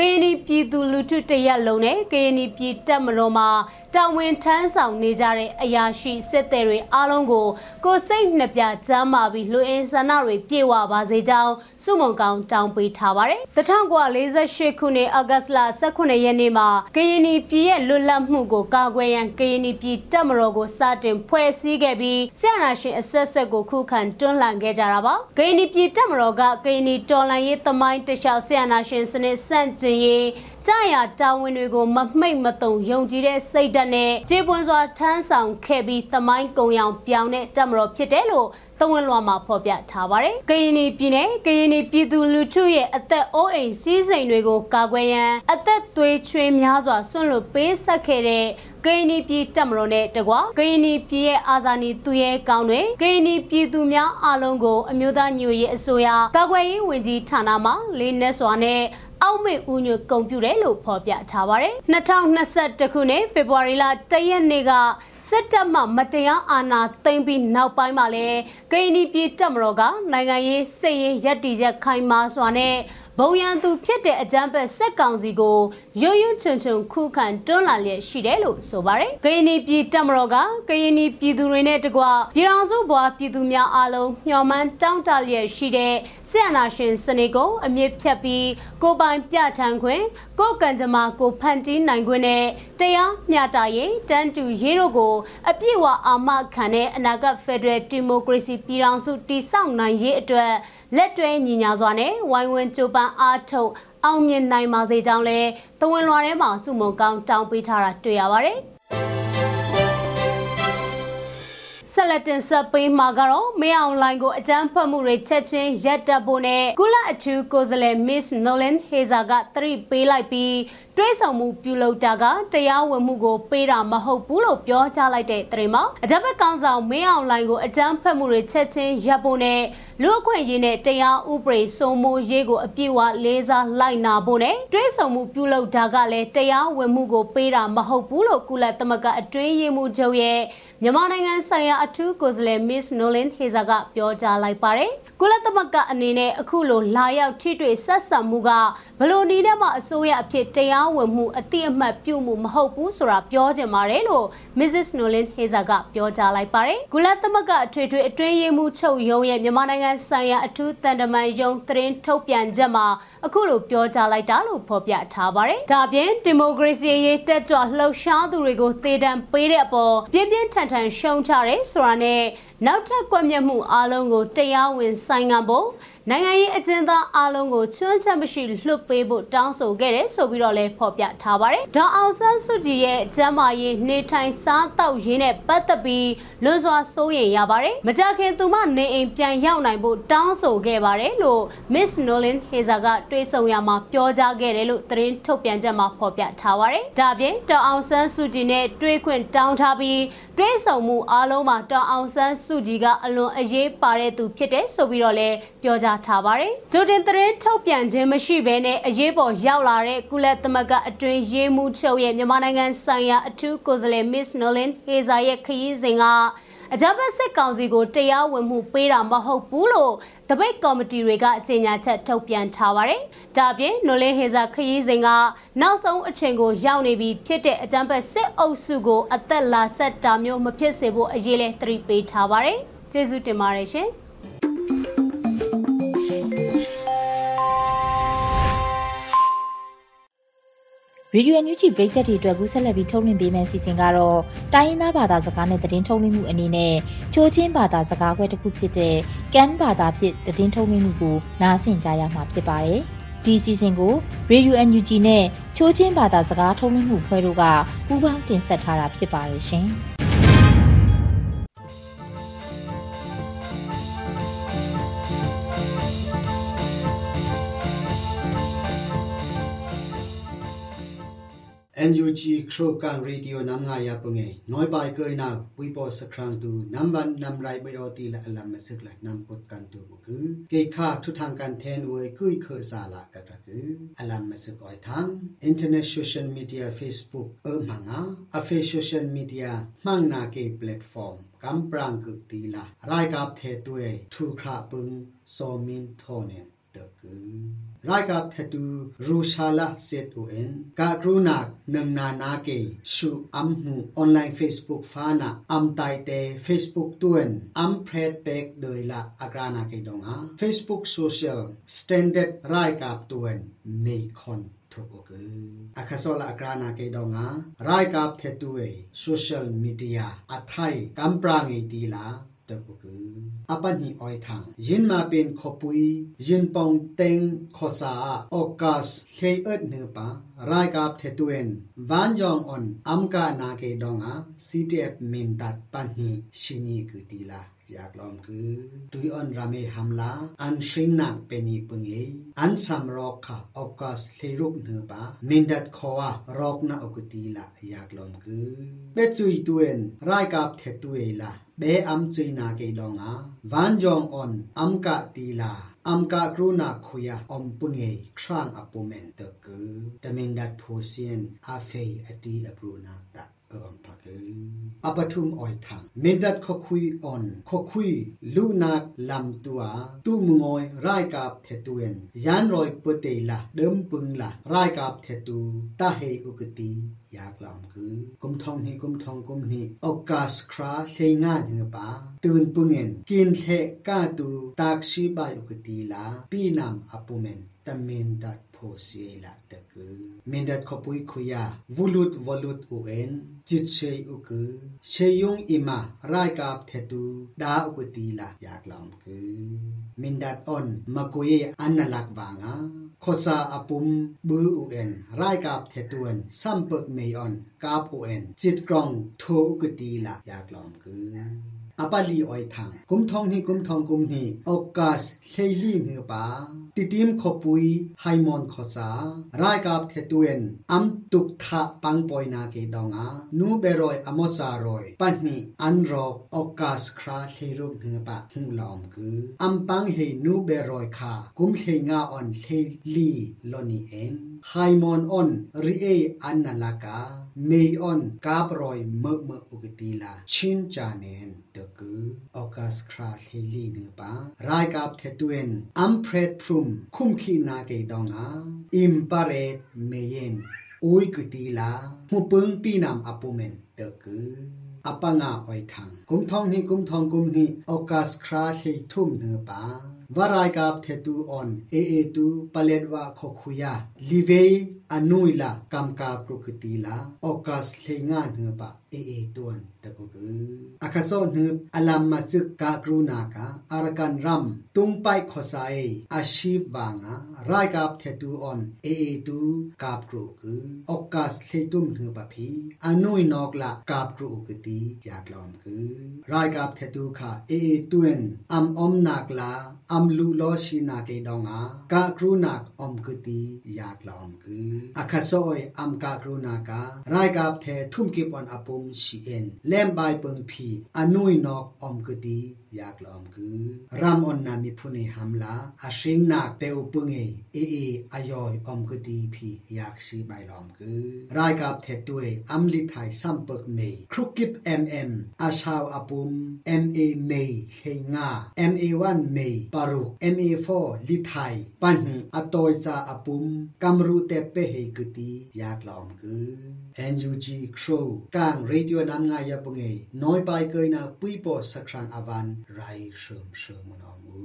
[SPEAKER 6] ကရင်ပြည်သူလူထုတရက်လုံးနဲ့ကရင်ပြည်တပ်မတော်မှာတာဝန်ထမ်းဆောင်နေကြတဲ့အရာရှိစစ်သည်တွေအားလုံးကိုကိုစိတ်နှစ်ပြကျမ်းမာပြီးလူအင်ဆန္ဒတွေပြေဝပါစေကြောင်းစုမုံကောင်တောင်းပေးထားပါတယ်။1948ခုနှစ်အောက်ဂတ်လ18ရက်နေ့မှာကရင်ပြည်ရဲ့လွတ်လပ်မှုကိုကာကွယ်ရန်ကရင်ပြည်တပ်မတော်ကိုစတင်ဖွဲ့စည်းခဲ့ပြီးဆရာနာရှင်အဆက်ဆက်ကိုခုခံတွန်းလှန်ခဲ့ကြတာပါ။ကရင်ပြည်တပ်မတော်ကကရင်တော်လှန်ရေးသမိုင်းတခြားဆရာနာရှင်စနစ်စန့်ကျင်ရေးကြာရတာဝန်တွေကိုမမိတ်မတုံယုံကြည်တဲ့စိတ်ဓာတ်နဲ့ခြေပွန်စွာထမ်းဆောင်ခဲ့ပြီးသမိုင်းကုံရောင်ပြောင်းတဲ့တပ်မတော်ဖြစ်တယ်လို့တဝန်လွှာမှာဖော်ပြထားပါတယ်။ကရင်ပြည်နယ်ကရင်ပြည်သူလူထုရဲ့အသက်အိုးအိမ်စီးစိမ်တွေကိုကာကွယ်ရန်အသက်သွေးချွေးများစွာဆွန့်လွတ်ပေးဆက်ခဲ့တဲ့ကရင်ပြည်တပ်မတော်နဲ့တကွာကရင်ပြည်ရဲ့အာဇာနည်သူရဲကောင်းတွေကရင်ပြည်သူများအားလုံးကိုအမျိုးသားညွရေးအစိုးရကာကွယ်ရေးဝန်ကြီးဌာနမှလေးနက်စွာနဲ့ အောက်မေ့ဦးညွတ်ကုန်ပြတယ်လို့ဖော်ပြထားပါတယ်။2021ခုနှစ်ဖေဖော်ဝါရီလ1ရက်နေ့ကစစ်တပ်မှမတရားအာဏာသိမ်းပြီးနောက်ပိုင်းမှာလည်းကရင်ပြည်တပ်မတော်ကနိုင်ငံရေးစစ်ရေးရပ်တည်ချက်ခိုင်မာစွာနဲ့ ဘုံရန်သူဖြစ်တဲ့အကြမ်းဖက်စက်ကောင်စီကိုရွရွချွန်ချွန်ခုခံတွန်းလှန်လျက်ရှိတယ်လို့ဆိုပါတယ်။ကရင်ပြည်တပ်မတော်ကကရင်ပြည်သူတွေနဲ့တကွပြည်တော်စုဘွားပြည်သူများအားလုံးမျှော်မှန်းတောင်းတလျက်ရှိတဲ့ဆီယနာရှင်စနစ်ကိုအမြင့်ဖြတ်ပြီးကိုပိုင်ပြဋ္ဌာန်းခွင့်ကိုကံကြမ္မာကိုဖန်တီးနိုင်ခွင့်နဲ့တရားမျှတရေးတန်းတူရေးတို့ကိုအပြည့်အဝအာမခံတဲ့အနာဂတ်ဖက်ဒရယ်ဒီမိုကရေစီပြည်ထောင်စုတည်ဆောက်နိုင်ရေးအတွက် လက်တွဲညီညာစွာနဲ့ဝိုင်းဝန်းကြိုးပမ်းအားထုတ်အောင်မြင်နိုင်ပါစေကြောင်းလဲသဝင်လွှာထဲမှာစုမုံကောင်းတောင်းပေးထားတာတွေ့ရပါတယ်ဆက်လက်တင်ဆက်ပေးမှာကတော့မင်းအောင်လိုင်းကိုအကြမ်းဖက်မှုတွေချက်ချင်းရပ်တန့်ဖို့နဲ့ကုလအထူးကိုယ်စားလှယ် Miss Nolan Hazer ကသတိပေးလိုက်ပြီး တွဲဆောင်မှုပြုလုပ်တာကတရားဝင်မှုကိုပေးတာမဟုတ်ဘူးလို့ပြောကြားလိုက်တဲ့သတင်းမှာအကြမ်းဖက်ကောင်ဆောင်မင်းအောင်လိုင်းကိုအကြမ်းဖက်မှုတွေချက်ချင်းရပ်ဖို့နဲ့လူအခွင့်အရေးနဲ့တရားဥပဒေစိုးမိုးရေးကိုအပြည့်အဝလေးစားလိုက်နာဖို့နဲ့တွဲဆောင်မှုပြုလုပ်တာကလည်းတရားဝင်မှုကိုပေးတာမဟုတ်ဘူးလို့ကုလသမဂ္ဂအတွင်းရေးမှူးချုပ်ရဲ့ မြန်မာနိုင်ငံဆိုင်ရာအထူးကိုယ်စားလှယ် Miss Nolan Hazer ကပြောကြားလိုက်ပါတယ်။ကုလသမဂ္ဂအနေနဲ့အခုလိုလာရောက်ထိတွေ့ဆက်ဆံမှုကဘလို့နည်းနဲ့မှအစိုးရအဖြစ်တရားဝင်မှုအတိအမှတ်ပြုမှုမဟုတ်ဘူးဆိုတာပြောချင်ပါတယ်လို့ Mrs. Nolan Hazer ကပြောကြားလိုက်ပါတယ်။ကုလသမဂ္ဂအထွေထွေအတွင်းရေးမှူးချုပ်ရုံးရဲ့မြန်မာနိုင်ငံဆိုင်ရာအထူးတန်တမန်ရုံးသတင်းထုတ်ပြန်ချက်မှာအခုလိုပြောကြားလိုက်တာလို့ဖော်ပြထားပါတယ်။ဒါပြင်ဒီမိုကရေစီရေးတက်ကြွလှုပ်ရှားသူတွေကိုသေတံပေးတဲ့အပေါ်ပြင်းပြင်းထန်ထန်ရှုံချတယ်ဆိုတာနဲ့နောက်ထပ်ကွက်မြက်မှုအလုံးကိုတရားဝင်ဆိုင်ငံဖို့ နိုင်ငံရေးအကျဉ်းသားအလုံးကိုချွန်းချက်မရှိလွှတ်ပေးဖို့တောင်းဆိုခဲ့တယ်ဆိုပြီးတော့လည်းဖော်ပြထားပါတယ်။ဒေါအောင်ဆန်းစုကြည်ရဲ့ကျမ်းမာရေးနေထိုင်စားတောက်ရေးနဲ့ပတ်သက်ပြီးလွန်စွာစိုးရိမ်ရပါတယ်။မကြခင်သူမနေအိမ်ပြန်ရောက်နိုင်ဖို့တောင်းဆိုခဲ့ပါတယ်လို့ Miss Nolan Hazer ကတွေးဆုံရမှာပြောကြားခဲ့တယ်လို့သတင်းထုတ်ပြန်ချက်မှာဖော်ပြထားပါတယ်။ဒါပြင်ဒေါအောင်ဆန်းစုကြည်နဲ့တွေးခွင့်တောင်းထားပြီး တွဲဆောင်မှုအားလုံးမှာတောင်အောင်ဆန်းစုကြည်ကအလွန်အရေးပါတဲ့သူဖြစ်တယ်ဆိုပြီးတော့လည်းပြောကြားထားပါတယ်။ဂျိုတင်သတင်းထုတ်ပြန်ခြင်းမရှိဘဲနဲ့အရေးပေါ်ရောက်လာတဲ့ကုလသမဂ္ဂအတွင်းရေးမှူးချုပ်ရဲ့မြန်မာနိုင်ငံဆိုင်ရာအထူးကိုယ်စားလှယ် Miss Nolan Hazer ရဲ့ခရီးစဉ်က အကြမ်းဖက်စစ်ကောင်စီကိုတရားဝင်မှုပေးတာမဟုတ်ဘူးလို့တပိတ်ကော်မတီတွေကကြေညာချက်ထုတ်ပြန်ထားပါတယ်။ဒါပြင်နိုလင်းဟေဇာခရီးစဉ်ကနောက်ဆုံးအချိန်ကိုရောက်နေပြီဖြစ်တဲ့အကြမ်းဖက်စစ်အုပ်စုကိုအသက်လာဆက်တာမျိုးမဖြစ်စေဖို့အရေးလဲသတိပေးထားပါတယ်။ကျေးဇူးတင်ပါတယ်ရှင်။
[SPEAKER 1] ရေဒီယိုညူချီပရိသတ်တွေအတွက်ကူးဆက်လက်ပြီးထုတ်လွှင့်ပေးမယ့်စီစဉ်ကတော့တိုင်းရင်းသားဘာသာစကားနဲ့သတင်းထုတ်လွှင့်မှုအနေနဲ့ချိုးချင်းဘာသာစကားခွဲတစ်ခုဖြစ်တဲ့ကန်ဘာသာဖြစ်သတင်းထုတ်လွှင့်မှုကိုနားဆင်ကြရမှာဖြစ်ပါတယ်။ဒီစီစဉ်ကိုရေဒီယို NUG နဲ့ချိုးချင်းဘာသာစကားထုတ်လွှင့်မှုဖွဲ့တို့ကပူးပေါင်းတင်ဆက်ထားတာဖြစ်ပါတယ်ရှင်။
[SPEAKER 7] กันตูบุคือเกค่าทุทางการแทนเวยกุยเคอสาละกะกะคืออลัมมสึกอ้อยทาง Internet Social Media Facebook เออมังอาอเฟ Social Media มังนาเกแพลตฟอร์มกำปรางกึกตีละรายกับเทตวยทุคราปึงโซมินโทเนตะกือ รายกับเทตูรูชาลาเซตโอเอ็นกากรูนักนังนานาเกชูอัมหูออนไลน์ Facebook ฟานาอัมไตเต Facebook ตวนอัมเพรดเป็กโดยละอากรานาเกดงอา Facebook Social Standard รายกับตวนเมคอนทุกกอคาโซลากรานาเกดงารายกับเทตุเอโซเชียลมีเดียอัไทยกัมปรางอี ดีลาตกุกืออปันหิออยทางยินมาเป็นขปุยยินปองเต็งขอสาออกัสเคเอิดเนือปารายกับเทตุเอนวานยองออนอัมกานาเกดงา CTF มินตัดปันหิชินีกุตีลา อยากลองคือตุยออนรามีฮัมลาอันชิงนักเป็นอีปงเออันสัมรอกค่ะออกัสเลรุกเนือปามินดัดคอวารอกนาอกตีละอยากลองคือเบจุยตุเอนรายกับเทตุเอละเบอัมจุยนาเกดองอาวันจองออนอัมกะตีลาอัมกะกรุณาคุยาอมปุงเอครางอปุเมนตะกือตะมินดัดโพเซียนอาเฟยอตีอปรุนาตะ เออพักเออปทุมอ่อยทางเมดัดขคุยออนขคุยลูนักลำตัวตู้มงอยรายกับเทตุเอนยันรอยปเตละเดิมปึงละรายกับเทตูตาเฮอุกตีอยากลำคือกุมทองนี่กุมทองกุมนี่โอกาสคราเชงานเหือปาตื่นปึงเงินกินเทกาตูตากชีบายอุกตีละปีนำอปุเมน ตะเมนดัดโพเสียละตะกือเมนดัดขปุยคุยาวุลุดวลุดอุเอนจิตเชยอุกือเชยุงอิมารายกับเทตูดาอุกตีละอยากลำคือเมนดัดออนมะกุยอันนลักบางาขอซาอปุ ติมขบุยไฮมอนขอสารายกับเทตุเอ็นอัมตุกทะปังปอยนาเกดองอานูเบรอยอมอสารอยปันนีอันรอกออกาสคราเทรุกเหือปะหูลอมกืออัมปังเฮนูเบรอยคากุมเทงาออนเทลีลอนีเองไฮมอนออนริเออันนาลากาเมยออนกาบรอยเมื่อเมื่ออุกตีลาชินจานเนน งกุมนี่ออกัสคราเชทุ่มเนือปาวารายกับเทตูออนเอเอตูปเลดวาขคุยาลิเวอนุยลากัมกาปรุกติลาออกัสเลงานเนือปะเอเอตวนตะกุกุอาคาโซนืออลัมมาซึกกากรูนากาอารกันรัมตุงไปขอสายอาชีพบางารายกับเทตูออนเอเอตูกาบกรุกุออกัสเลตุมเนือปะพีอนุยนอกละก anui la kamka prokriti la okas lenga ngepa e e tuan takugu akaso ne alam masuk ka kruna ka arkan ram tungpai khosai ashib banga rai kap thetu on e e tu kap krogu okas leitum ngepa phi anui nok la kap krokiti yaklom gu rai kap thetu kha e e tuen am om nak la am lu lo shi na ke donga ka krunak om kuti yaklom gu อมกุอาคาโซยอัมกากรูนาการายกับเททุมกิปอนอปุมชีเอ็นเล่มบายเปิงพีอนุยนอกอมกติอยากลอมกุรามอนนามิพุเนฮัมลาอาเชงนักเตอุปุงเอเอเออายอยอมกติพีอยากชีบายลอมกุรายกับเทตุเออัมลิไทยซัมเปิกเมครุกิปเอ็มเอ็มอาชาวอปุมเอ็มเอเมเฮงาเอ็มเอวันเมปารุ MA4 ลิไทยปันอตอยซาอปุมกัมรูเตเป hei ku ti G, lom ku NUG Crow kang radio nam nga ya punge noi pai kai na pui po sakrang avan rai shum shum mon amu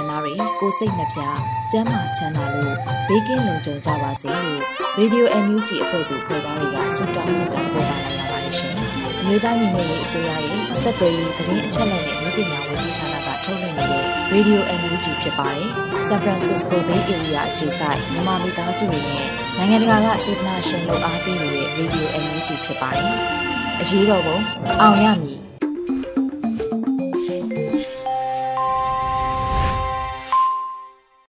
[SPEAKER 4] ား တွေကိုစိတ်နှပြကျန်းမာချမ်းသာလို့ဘေးကင်းလုံခြုံကြပါစေလို့ Radio NUG အဖွဲ့သူဖွဲ့သားတွေကဆုတောင်းမြတ်တာပို့တာလိုက်ရပါတယ်ရှင်။အမျိုးသားညီညွတ်ရေးအစိုးရရဲ့စက်သွေးရေးသတင်းအချက်အလက်နဲ့မျိုးပညာဝန်ကြီးဌာနကထုတ်လွှင့်နေတဲ့ Radio NUG ဖြစ်ပါတယ်။ San Francisco Bay Area အခြေစိုက်မြန်မာမိသားစုတွေနဲ့နိုင်ငံတကာကစေတနာရှင်လို့အားပေးနေတဲ့ Radio NUG ဖြစ်ပါတယ်။အရေးတော်ပုံအောင်ရမည်